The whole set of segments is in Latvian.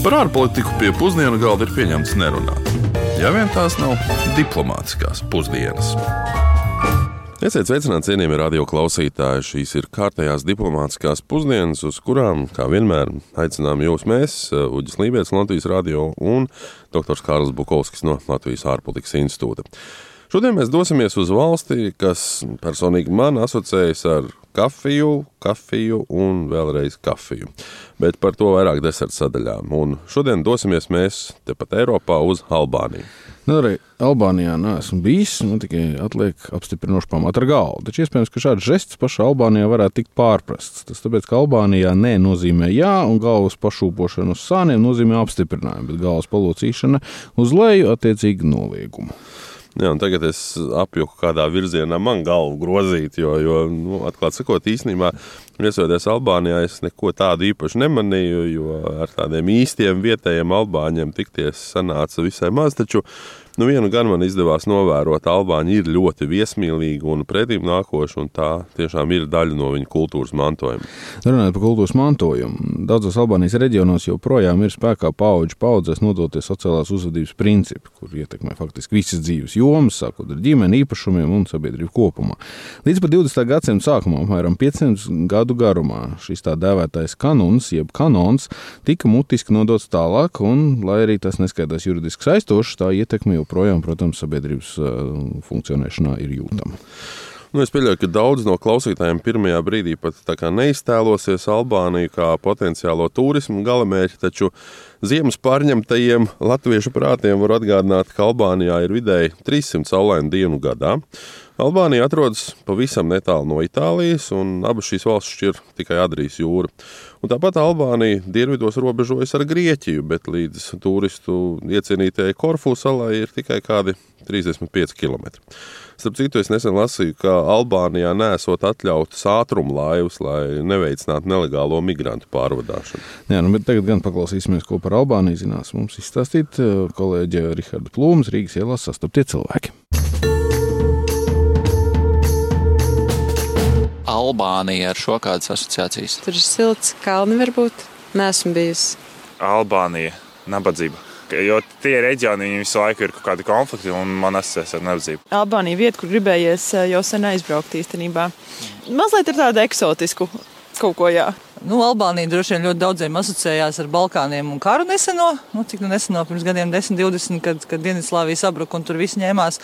Par ārpolitiku pie pusdienu galda ir pieņemts nerunāt. Ja vien tās nav diplomātiskās pusdienas. Esiet sveicināti, cienījamie radio klausītāji. Šīs ir kārtējās diplomātiskās pusdienas, uz kurām, kā vienmēr, aicinām jūs, mēs, Uģis Lībijams, Latvijas radio un dr. Kārls Bukovskis no Latvijas ārpolitikas institūta. Šodien mēs dosimies uz valsti, kas personīgi man asociējas ar kafiju, kafiju un vēlreiz kafiju. Bet par to vairāk deserta sadaļām. Un šodien dosimies mēs tepat Eiropā uz Albāniju. Nu, arī Albānijā neesmu bijis, nu, tikai atliek apstiprinoši pamatu ar galvu. Taču iespējams, ka šāds žests pašā Albānijā varētu tikt pārprasts. Tas tāpēc, ka Albānijā nē nozīmē jā, un galvas pašūpošana uz sāniem nozīmē apstiprinājumu, bet galvas palocīšana uz leju attiecīgi noliegumu. Jā, tagad es apjuku, kādā virzienā man galvu grozīt, jo, jo nu, atklāti sakot, īstenībā, viesoties Albānijā, es neko tādu īpaši nemanīju, jo ar tādiem īstiem vietējiem albāņiem tikties sanāca visai maz. Taču Nu, vienu gan man izdevās novērot, Albāņi ir ļoti viesmīlīgi un pretīm nākoši, un tā tiešām ir daļa no viņa kultūras mantojuma. Runājot par kultūras mantojumu, daudzos Albānijas reģionos joprojām ir spēkā paudžu paudzēs nodoties sociālās uzvedības principi, kur ietekmē faktiski visas dzīves jomas, sākot ar ģimeni, īpašumiem un sabiedrību kopumā. Līdz pat 20. gadsimta sākumā, apmēram 500 gadu garumā, šis tā dēvētais kanons, jeb kanons, tika mutiski nodots tālāk, un, lai arī tas neskaidrs juridiski saistošs, tā ietekme joprojām, protams, sabiedrības funkcionēšanā ir jūtama. Nu, es pieļauju, ka daudz no klausītājiem pirmajā brīdī pat neiztēlosies Albāniju kā potenciālo turismu galamērķi, taču ziemas pārņemtajiem latviešu prātiem var atgādināt, ka Albānijā ir vidēji 300 saulainu dienu gadā. Albānija atrodas pavisam netālu no Itālijas, un abas šīs valstis šķir tikai Adrijas jūra. Un tāpat Albānija dienvidos robežojas ar Grieķiju, bet līdz turistu iecienītajai Korfu salai ir tikai kādi 35 km. Starp citu, es nesen lasīju, ka Albānijā nesot atļautas ātruma laivas, lai neveicinātu nelegālo migrantu pārvadāšanu. Jā, nu, bet tagad gan paklausīsimies, ko par Albāniju zinās mums izstāstīt eh, kolēģe Riharda Plūmas Rīgas ielās sastaptie cilvēki. Albānija ar šo kādas asociācijas? Tur ir silts, kalni varbūt. Nesmu bijusi. Albānija, nabadzība. Jo tie reģioni visu laiku ir kaut kādi konflikti, un man asociēs ar nabadzību. Albānija vieta, kur gribējies eh, jau sen aizbraukt īstenībā. Mazliet ir tāda eksotisku kaut ko, jā. Nu, Albānija droši vien ļoti daudziem asociējās ar Balkāniem un karu neseno. Nu, cik nu neseno, pirms gadiem, 10, 20, kad, kad Dienvidslāvija sabruka un tur viss ņēmās.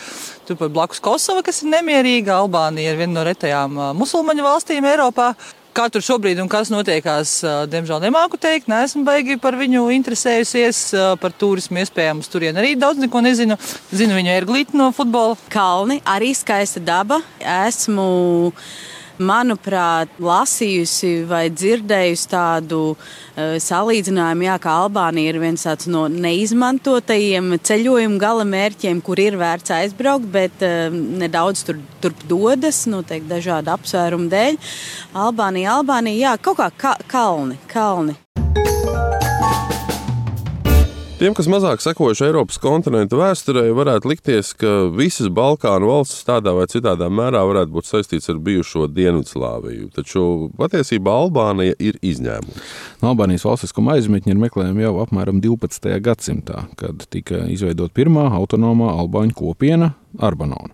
Turpat blakus Kosova, kas ir nemierīga. Albānija ir viena no retajām musulmaņu valstīm Eiropā. Kā tur šobrīd un kas notiekās, diemžēl nemāku teikt. Nē, esmu baigi par viņu interesējusies, par turismu iespējām uz turieni arī daudz neko nezinu. Zinu viņu erglīti no futbola. Kalni, arī skaista daba. Esmu manuprāt, lasījusi vai dzirdējusi tādu uh, salīdzinājumu, jā, ka Albānija ir viens no neizmantotajiem ceļojuma galamērķiem, kur ir vērts aizbraukt, bet uh, nedaudz tur, turp dodas, noteikti dažādu apsvērumu dēļ. Albānija, Albānija, jā, kaut kā ka kalni, kalni. Tiem, kas mazāk sekojuši Eiropas kontinentu vēsturē, varētu likties, ka visas Balkānu valstis tādā vai citādā mērā varētu būt saistītas ar bijušo Dienvidslāviju. Taču patiesībā Albānija ir izņēmums. No Albānijas valstiskuma aizmetņa ir meklējumi jau apmēram 12. gadsimtā, kad tika izveidota pirmā autonomā Albāņu kopiena Arbanonu.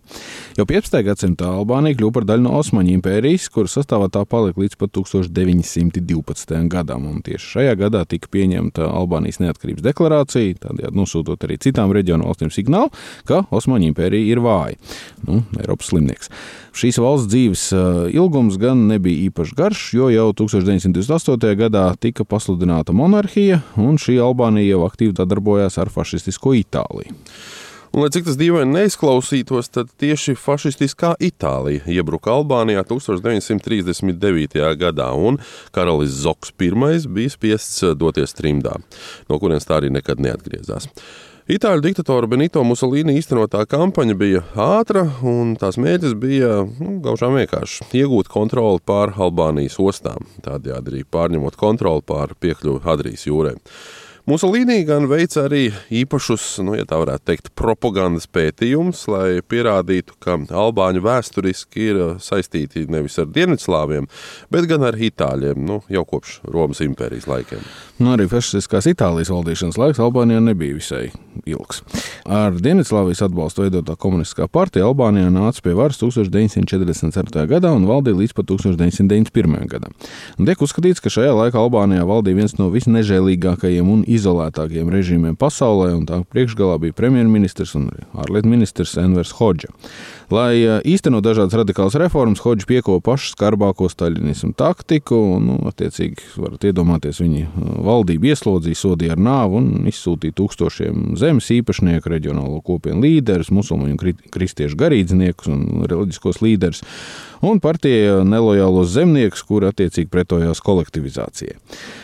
Jau 15. gadsimtā Albānija kļuva par daļu no Osmaņu impērijas, kuras sastāvā tā palika līdz pat 1912. gadam. Un tieši šajā gadā tika pieņemta Albānijas neatkarības deklarācija, tādējādi nosūtot arī citām reģionu valstīm signālu, ka Osmaņu impērija ir vāja. Nu, Eiropas slimnieks. Šīs valsts dzīves ilgums gan nebija īpaši garš, jo jau 1928. gadā tika pasludināta monarhija, un šī Albānija jau aktīvi darbojās ar fašistisko Itāliju. Un, lai cik tas dīvaini neizklausītos, tad tieši fašistiskā Itālija iebruka Albānijā 1939. gadā, un karalis Zoks I bija spiests doties trimdā, no kurienes tā arī nekad neatgriezās. Itāļu diktatora Benito Musolīni īstenotā kampaņa bija ātra, un tās mērķis bija nu, gaužām vienkārši iegūt kontroli pār Albānijas ostām, tādējādi arī pārņemot kontroli pār piekļuvi Adrijas jūrai. Mūsu līnija gan veic arī īpašus, nu, ja tā varētu teikt, propagandas pētījumus, lai pierādītu, ka albāņu vēsturiski ir saistīti nevis ar dienvidslāviem, bet gan ar itāļiem, nu, jau kopš Romas impērijas laikiem. Nu, arī fašistiskās Itālijas valdīšanas laiks Albānijā nebija visai ilgs. Ar Dienvidslāvijas atbalstu veidotā komunistiskā partija Albānijā nāca pie varas 1944. gadā un valdīja līdz pat 1991. gadam. Un tiek uzskatīts, ka šajā laikā Albānijā valdīja viens no visnežēlīgākajiem un izolētākajiem režīmiem pasaulē, un tā priekšgalā bija premjerministrs un ārlietu ministrs Envers Hodža. Lai īstenot dažādas radikālas reformas, Hodžs piekopa pašu skarbāko staļinismu taktiku, un, nu, attiecīgi, varat iedomāties, viņi valdību ieslodzīja, sodīja ar nāvu un izsūtīja tūkstošiem zemes īpašnieku, reģionālo kopienu līderus, musulmaņu un kristiešu garīdzniekus un reliģiskos līderus un partija nelojālos zemniekus, kuri attiecīgi pretojās kolektivizācijai.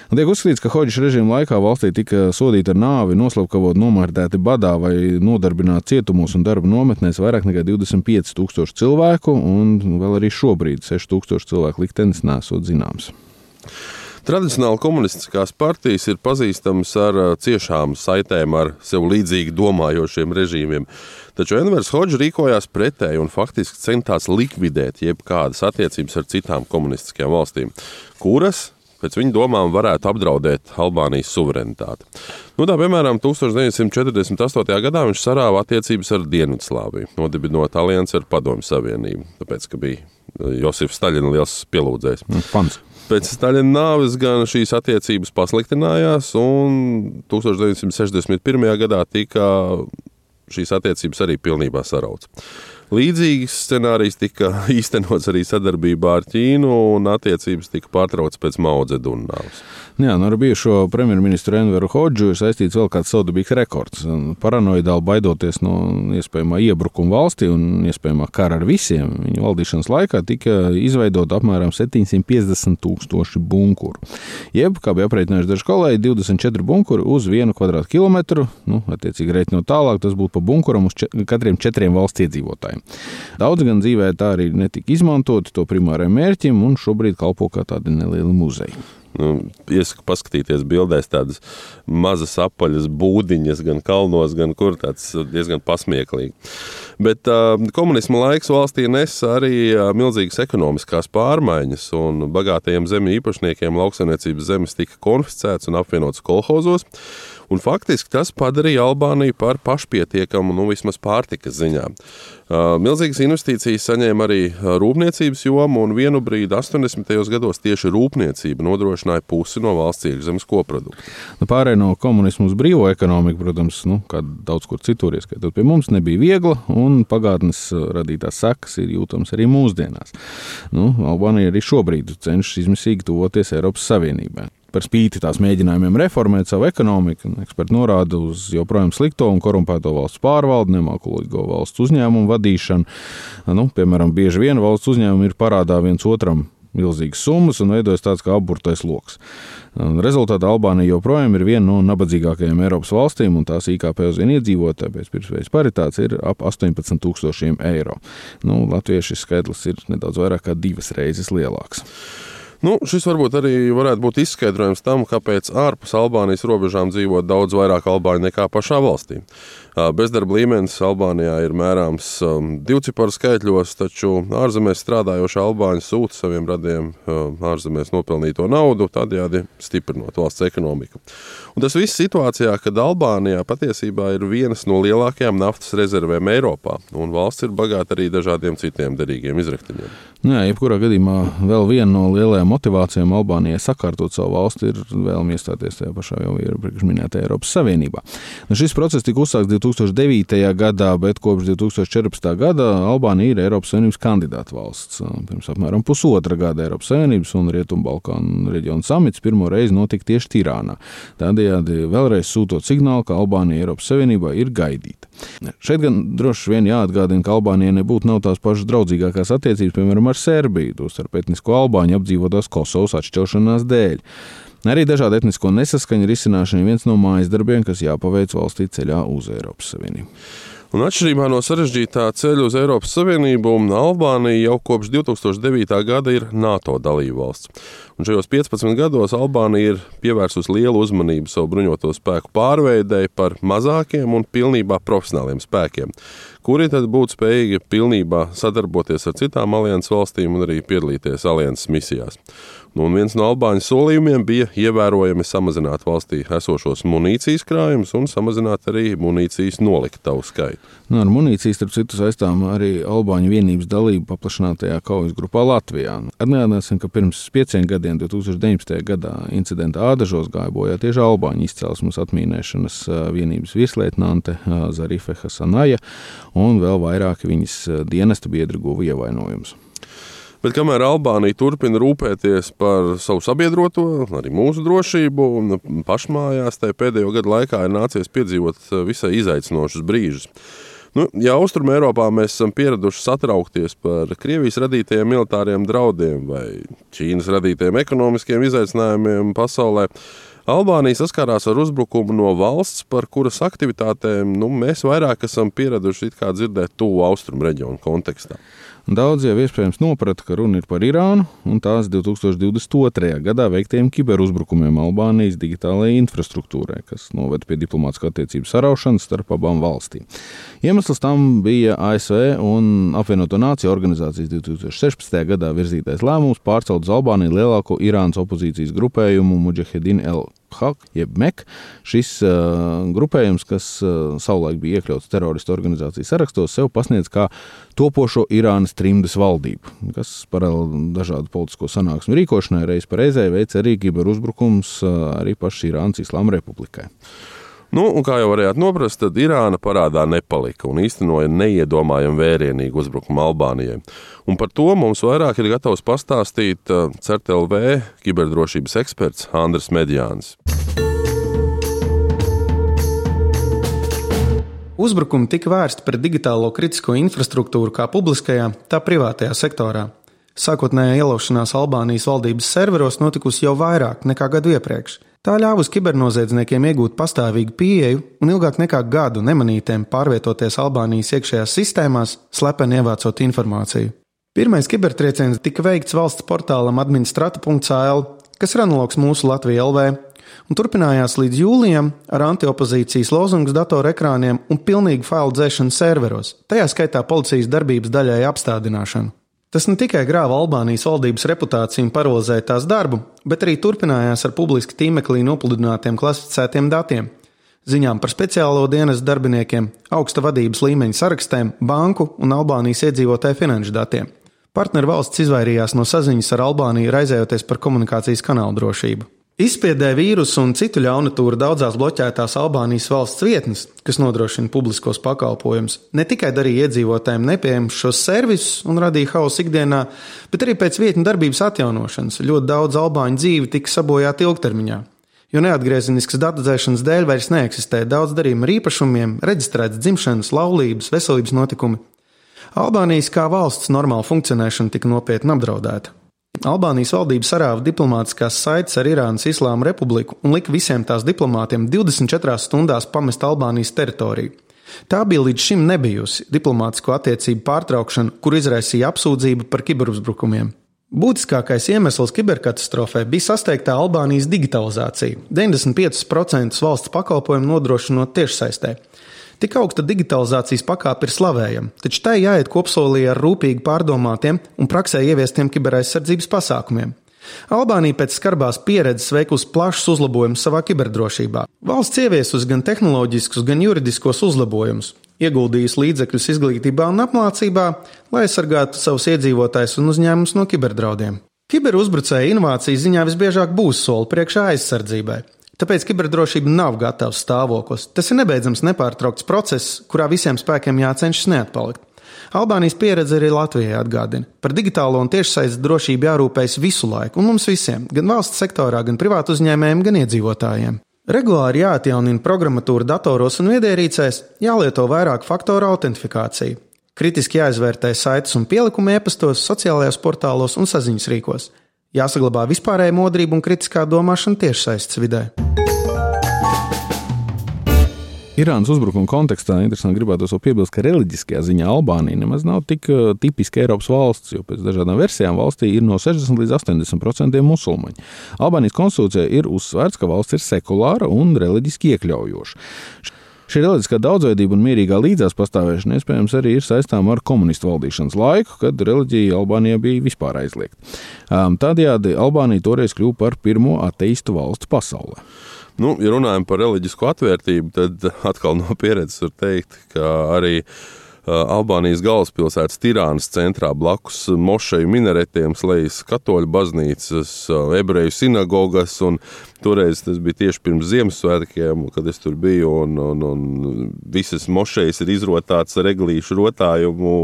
Tiek uzskatīts, ka Hodžas režīma laikā valstī tika sodīti ar nāvi, noslapkavot, nomārdēti badā vai nodarbināti cietumos un darba nometnēs vairāk nekā 25 tūkstoši cilvēku, un vēl arī šobrīd 6 tūkstoši cilvēku liktenis nesot zināms. Tradicionāli komunistiskās partijas ir pazīstamas ar ciešām saitēm ar sev līdzīgi domājošiem režīmiem. Taču Envers Hodžs rīkojās pretēji un faktiski centās likvidēt jebkādas attiecības ar citām komunistiskajām valstīm, kuras pēc viņa domām varētu apdraudēt Albānijas suverenitāti. Nu, tā, piemēram, 1948. gadā viņš sarāva attiecības ar Dienvidslāviju, nodibinot aliansi ar Padomju Savienību, tāpēc, ka bija Josifs Staļina liels pielūdzējs. Fans. Pēc Staļina nāves gan šīs attiecības pasliktinājās, un 1961. gadā tika šīs attiecības arī pilnībā sarauc. Līdzīgs scenārijs tika īstenots arī sadarbībā ar Ķīnu, un attiecības tika pārtrauktas pēc Maudzeduna nāves. Jā, nu ar bijušo premjerministru Enveru Hodžu ir saistīts vēl kāds saudabīgs rekords. Paranoidāli baidoties no iespējamā iebrukuma valstī un iespējamā kara ar visiem, viņa valdīšanas laikā tika izveidot apmēram 750 tūkstoši bunkuru. Jeb, kā bija aprēķinājuši daži kolēģi, 24 bunkuri uz vienu kvadrātkilometru. Nu, attiecīgi, reiķinot tālāk, tas būtu pa bunkuram uz čet katriem četriem valsts iedzīvotājiem. Daudz gan dzīvē tā arī netika izmantoti to primārajam mērķim un šobrīd kalpo kā tādi nelieli muzeji. Nu, iesaku paskatīties bildēs tādas mazas apaļas būdiņas, gan kalnos, gan kur tāds diezgan pasmieklīgi. Bet uh, komunisma laiks valstī nes arī uh, milzīgas ekonomiskās pārmaiņas, un bagātajiem zemju īpašniekiem lauksaimniecības zemes tika konfiscētas un apvienotas kolhozos. Un faktiski tas padarīja Albāniju par pašpietiekamu, nu, vismaz pārtikas ziņā. Milzīgas investīcijas saņēma arī rūpniecības joma, un vienu brīdi 80. gados tieši rūpniecība nodrošināja pusi no valsts iekšzemes koprodukta. Nu, Pārējai no komunismu uz brīvo ekonomiku, protams, nu, kā daudz kur citur, ieskaitot pie mums, nebija viegla, un pagātnes radītās sekas ir jūtamas arī mūsdienās. Nu, Albānija arī šobrīd cenšas izmisīgi tuvoties Eiropas Savienībai par spīti tās mēģinājumiem reformēt savu ekonomiku. Eksperti norāda uz joprojām slikto un korumpēto valsts pārvaldi, nemākulīgo valsts uzņēmumu vadīšanu. Nu, piemēram, bieži vien valsts uzņēmumi ir parādā viens otram milzīgas summas un veidojas tāds kā apburtais lokus. Rezultātā Albānija joprojām ir viena no nabadzīgākajām Eiropas valstīm, un tās IKP uz vienu iedzīvotāju pēc pirmspējas paritātes ir ap 18,000 eiro. Nu, Latvijas šis skaitlis ir nedaudz vairāk kā divas reizes lielāks. Nu, šis varbūt arī varētu būt izskaidrojums tam, kāpēc ārpus Albānijas robežām dzīvo daudz vairāk albāņu nekā pašā valstī. Bezdarba līmenis Albānijā ir mērāms divciparu skaitļos, taču ārzemēs strādājošie albāņi sūta saviem radiem ārzemēs nopelnīto naudu, tādējādi stiprinot valsts ekonomiku. Un tas viss situācijā, kad Albānijā patiesībā ir vienas no lielākajām naftas rezervēm Eiropā, un valsts ir bagāta arī dažādiem citiem derīgiem izraktiņiem. Nu jā, jebkurā gadījumā vēl viena no lielajām motivācijām Albānijai sakārtot savu valsti ir vēlme iestāties tajā pašā jau iepriekš minētajā Eiropas Savienībā. Nu, šis process tika uzsākts 2009. gadā, bet kopš 2014. gada Albānija ir Eiropas Savienības kandidāta valsts. Pirms apmēram pusotra gada Eiropas Savienības un Rietumbalkānu reģiona samits pirmo reizi notika tieši Tirānā. Tādējādi vēlreiz sūtot signālu, ka Albānija Eiropas Savienībā ir gaidīta. Šeit gan droši vien jāatgādina, ka Albānijai nebūtu tās pašas draudzīgākās attiecības, piemēram, ar Serbiju, tostarp etnisko albāņu apdzīvotās Kosovas atšķelšanās dēļ. Arī dažādu etnisko nesaskaņu risināšana ir viens no mājas darbiem, kas jāpaveic valstī ceļā uz Eiropas Savienību. Un atšķirībā no sarežģītā ceļa uz Eiropas Savienību, Albānija jau kopš 2009. gada ir NATO dalībvalsts. Un šajos 15 gados Albānija ir pievērsusi lielu uzmanību savu bruņoto spēku pārveidēji par mazākiem un pilnībā profesionāliem spēkiem, kuri tad būtu spējīgi pilnībā sadarboties ar citām alianses valstīm un arī piedalīties alianses misijās. Nu, un viens no Albāņu solījumiem bija ievērojami samazināt valstī esošos munīcijas krājumus un samazināt arī munīcijas noliktavu skaitu. Nu, ar munīciju, starp citu, saistām arī Albāņu vienības dalību paplašinātajā kaujas grupā Latvijā. Atgādināsim, ka pirms pieciem gadiem, 2019. gadā, incidentā Ādažos gāja bojā tieši Albāņu izcelsmes atmīnēšanas vienības virslietnante Zarife Hasanaja, un vēl vairāki viņas dienesta biedri guva ievainojumus. Bet kamēr Albānija turpina rūpēties par savu sabiedroto, arī mūsu drošību, pašmājās tajā pēdējo gadu laikā ir nācies piedzīvot eh, visai izaicinošus brīžus. Nu, ja Austrumē Eiropā mēs esam pieraduši satraukties par Krievijas radītajiem militāriem draudiem vai Ķīnas radītajiem ekonomiskiem izaicinājumiem pasaulē, Albānija saskārās ar uzbrukumu no valsts, par kuras aktivitātēm nu, mēs vairāk esam pieraduši dzirdēt tuvu austrumu reģionu kontekstā. Daudz jau iespējams noprata, ka runa ir par Irānu un tās 2022. gadā veiktiem kiberuzbrukumiem Albānijas digitālajai infrastruktūrai, kas noveda pie diplomātiskā attiecību saraušanas starp abām valstīm. Iemesls tam bija ASV un apvienoto nāciju organizācijas 2016. gadā virzītais lēmums pārcelt uz Albāniju lielāko Irānas opozīcijas grupējumu Mujahedin El Hak, jeb MEK. Šis uh, grupējums, kas uh, savulaik bija iekļauts teroristu organizācijas sarakstos, sev pasniedz kā topošo Irānas trimdas valdību, kas paralēli dažādu politisko sanāksmu rīkošanai reiz pa reizē veic arī kiberuzbrukums uh, arī pašai Irānas Islāma Republikai. Nu, kā jau varējāt noprast, tad Irāna parādā nepalika un īstenoja neiedomājumu vērienīgu uzbrukumu Albānijai. Un par to mums vairāk ir gatavs pastāstīt uh, CERTLV kiberdrošības eksperts Andris Medjāns. Uzbrukumi tika vērsti pret digitālo kritisko infrastruktūru kā publiskajā, tā privātajā sektorā. Sākotnējā ielaušanās Albānijas valdības serveros notikusi jau vairāk nekā gadu iepriekš. Tā ļāvusi kibernoziedzniekiem iegūt pastāvīgu pieeju un ilgāk nekā gadu nemanītiem pārvietoties Albānijas iekšējās sistēmās, slepeni ievācot informāciju. Pirmais kibertrieciens tika veikts valsts portālam administrata.cl, kas ir analogs mūsu Latvijas LV, un turpinājās līdz jūlijam ar antiopozīcijas lozungus datorekrāniem un pilnīgu failu dzēšanu serveros, tajā skaitā policijas darbības daļai apstādināšanu. Tas ne tikai grāva Albānijas valdības reputāciju un paralizēja tās darbu, bet arī turpinājās ar publiski tīmeklī nopludinātiem klasificētiem datiem, ziņām par speciālo dienas darbiniekiem, augsta vadības līmeņa sarakstiem, banku un Albānijas iedzīvotāju finanšu datiem. Partneru valsts izvairījās no saziņas ar Albāniju, raizējoties par komunikācijas kanālu drošību. Izspiedē vīrusu un citu ļaunatūru daudzās bloķētās Albānijas valsts vietnes, kas nodrošina publiskos pakalpojumus, ne tikai darīja iedzīvotājiem nepieejamus šos servisus un radīja hausu ikdienā, bet arī pēc vietņu darbības atjaunošanas ļoti daudz albāņu dzīvi tika sabojāta ilgtermiņā. Jo neatgriezeniskas datuzēšanas dēļ vairs neeksistē daudz darījumu ar īpašumiem, reģistrētas dzimšanas, laulības, veselības notikumi. Albānijas kā valsts normāla funkcionēšana tika nopietni apdraudēta. Albānijas valdība sarāva diplomātiskās saites ar Irānas Islāma Republiku un lika visiem tās diplomātiem 24 stundās pamest Albānijas teritoriju. Tā bija līdz šim nebijusi diplomātsko attiecību pārtraukšana, kur izraisīja apsūdzību par kiberuzbrukumiem. Būtiskākais iemesls kiberkatastrofai bija sasteigtā Albānijas digitalizācija - 95% valsts pakalpojumu nodrošinot tiešsaistē. Tik augsta digitalizācijas pakāpe ir slavējama, taču tai jāiet kopsolī ar rūpīgi pārdomātiem un praksē ieviestiem kiberaizsardzības pasākumiem. Albānija pēc skarbās pieredzes veikusi plašus uzlabojumus savā kiberdrošībā. Valsts ieviesusi gan tehnoloģiskus, gan juridiskos uzlabojumus, ieguldījusi līdzekļus izglītībā un apmācībā, lai aizsargātu savus iedzīvotājus un uzņēmumus no kiberdraudiem. Kiberuzbrucēja inovācijas ziņā visbiežāk būs soli priekšā aizsardzībai. Tāpēc kiberdrošība nav gatavs stāvoklis. Tas ir nebeidzams nepārtraukts process, kurā visiem spēkiem jācenšas neatpalikt. Albānijas pieredze arī Latvijai atgādina. Par digitālo un tiešsaistes drošību jārūpējas visu laiku, un mums visiem, gan valsts sektorā, gan privātu uzņēmējiem, gan iedzīvotājiem. Regulāri jāatjaunina programmatūra datoros un viedierīcēs, jālieto vairāk faktoru autentifikācija. Kritiski jāizvērtē saites un pielikumi e-pastos, sociālajos portālos un saziņas rīkos. Jāsaglabā vispārējā modrība un kritiskā domāšana tiešsaistes vidē. Irānas uzbrukuma kontekstā interesanti gribētu vēl piebilst, ka reliģiskajā ziņā Albānija nemaz nav tik uh, tipiska Eiropas valsts, jo pēc dažādām versijām valstī ir no 60 līdz 80% musulmaņi. Albānijas konstitūcijā ir uzsvērts, ka valsts ir sekulāra un reliģiski iekļaujoša. Šī reliģiskā daudzveidība un mierīgā līdzās pastāvēšana iespējams arī ir saistāma ar komunistu valdīšanas laiku, kad reliģija Albānijā bija vispār aizliegta. Tādējādi Albānija toreiz kļuva par pirmo ateistu valsti pasaulē. Nu, ja runājam par reliģisku atvērtību, tad atkal no pieredzes var teikt, ka arī Albānijas galvaspilsētas Tirānas centrā blakus mošeju minaretiem slēdzas katoļu baznīcas, ebreju sinagogas. Toreiz tas bija tieši pirms Ziemassvētkiem, kad es tur biju. Un, un, un visas mošejas ir izrotātas ar eglīšu rotājumu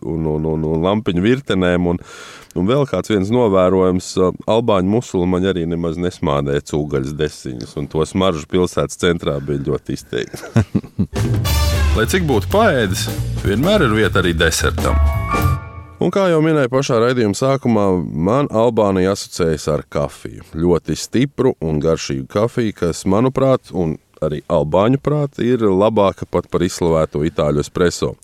un, un, un, un lampiņu virtenēm. Un, Un vēl kāds viens novērojums, albāņu musulmaņi arī nemaz nesmādēja cūgaļas desiņus, un to smaržu pilsētas centrā bija ļoti izteikti. Lai cik būtu paēdis, vienmēr ir vieta arī desertam. Un kā jau minēju pašā raidījuma sākumā, man Albānija asociējas ar kafiju. Ļoti stipru un garšīgu kafiju, kas, manuprāt, un arī albāņu prāt, ir labāka pat par izslavēto itāļu espreso.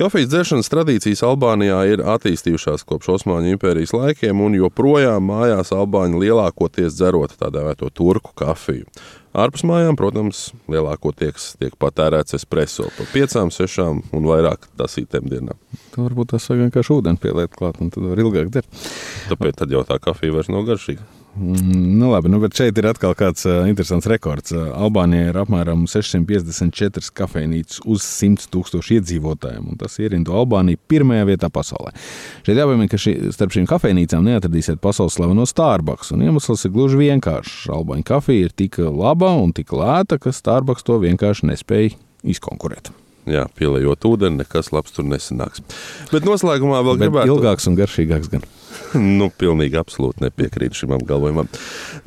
Kafijas dzeršanas tradīcijas Albānijā ir attīstījušās kopš Osmaņu impērijas laikiem, un joprojām mājās Albāņi lielākoties dzerot tā dēvēto turku kafiju. Ārpus mājām, protams, lielākoties tiek patērēts espreso pa piecām, sešām un vairāk tasītēm dienā. Tā varbūt tas vajag vienkārši ūdeni pieliet klāt, un tad var ilgāk dzert. Tāpēc tad jau tā kafija vairs nav garšīga. Mm, nu, labi, nu, bet šeit ir atkal kāds uh, interesants rekords. Uh, Albānijā ir apmēram 654 kafejnīcas uz 100 tūkstošu iedzīvotājiem, un tas ierindu Albāniju pirmajā vietā pasaulē. Šeit jāpiemina, ka šī, starp šīm kafejnīcām neatradīsiet pasaules slaveno Starbucks, un iemesls ir gluži vienkāršs. Albāņu kafija ir tik laba un tik lēta, ka Starbucks to vienkārši nespēja izkonkurēt. Jā, pielējot ūdeni, nekas labs tur nesanāks. Bet noslēgumā vēl Bet gribētu. Ilgāks un garšīgāks gan. nu, pilnīgi absolūti nepiekrītu šim apgalvojumam.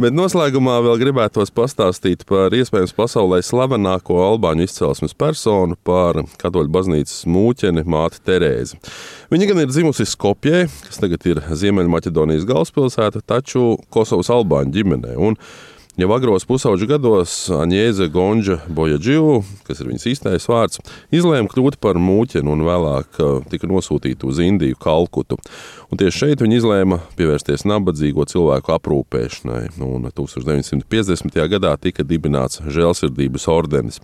Bet noslēgumā vēl gribētos pastāstīt par iespējams pasaulē slavenāko albāņu izcelsmes personu, par katoļu baznīcas mūķeni māti Terēzi. Viņa gan ir dzimusi Skopjē, kas tagad ir Ziemeļmaķedonijas galvaspilsēta, taču Kosovas albāņu ģimenē. Un Jau agros pusauģu gados Aņēze Gonģa Bojadžiu, kas ir viņas īstais vārds, izlēma kļūt par mūķeni un vēlāk uh, tika nosūtīta uz Indiju, Kalkutu. Un tieši šeit viņa izlēma pievērsties nabadzīgo cilvēku aprūpēšanai. Un 1950. gadā tika dibināts žēlsirdības ordenis.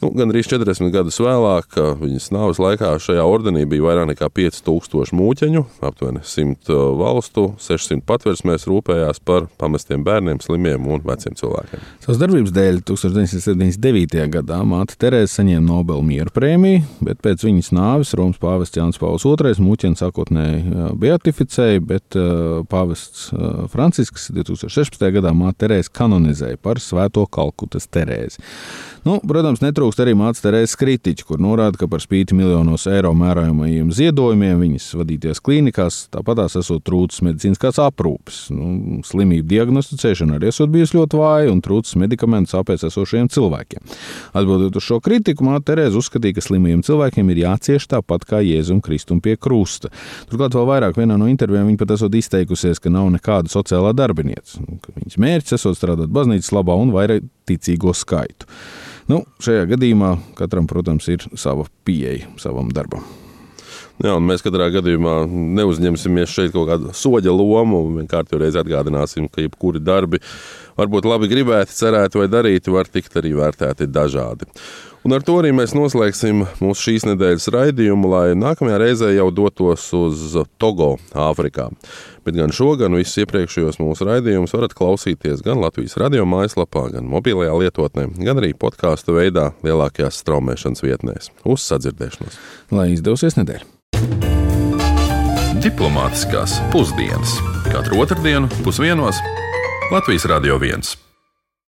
Nu, gan arī 40 gadus vēlāk, viņas nāves laikā šajā ordenī bija vairāk nekā 5000 mūķeņu, aptuveni 100 valstu, 600 patversmēs rūpējās par pamestiem bērniem, slimiem un veciem cilvēkiem. Savas darbības dēļ 1979. gadā māte Terēza saņēma Nobela miera prēmiju, bet pēc viņas nāves Romas pāvests Jānis Pauls II mūķeni sākotnēji beatificēja, bet pāvests Francisks 2016. gadā māte Terēza kanonizēja par svēto Kalkutas Terēzi. Nu, protams, netrūkst arī mācīt Terēzes kritiķi, kur norāda, ka par spīti miljonos eiro mērājumajiem ziedojumiem viņas vadīties klīnikās, tāpatās esot trūcis medicīniskās aprūpes. Nu, slimību diagnosticēšana arī esot bijusi ļoti vāja un trūcis medikamentu sāpēs esošiem cilvēkiem. Atbildot uz šo kritiku, māte Terēze uzskatīja, ka slimiem cilvēkiem ir jācieš tāpat kā Jēzum Kristum pie krusta. Turklāt vēl vairāk vienā no intervijām viņa pat esot izteikusies, ka nav nekāda sociālā darbinieca. Viņas mērķis esot strādāt baznīcas labā un vairāk ticīgo skaitu. Nu, šajā gadījumā katram, protams, ir sava pieeja savam darbam. Jā, mēs katrā gadījumā neuzņemsimies šeit kaut kādu soļa lomu. Vienkārši reiz atgādināsim, ka jebkuri darbi, varbūt labi gribēti, cerēti vai darīti, var tikt arī vērtēti dažādi. Un ar to arī mēs noslēgsim mūsu šīs nedēļas raidījumu, lai nākamajā reizē jau dotos uz Togo, Āfrikā. Bet gan šo, gan visus iepriekšējos mūsu raidījumus varat klausīties gan Latvijas radio mājaslapā, gan mobilajā lietotnē, gan arī podkāstu veidā lielākajās straumēšanas vietnēs. Uz sadzirdēšanos! Lai izdosies nedēļa! Diplomātiskās pusdienas katru otrdienu pusdienos Latvijas Radio 1.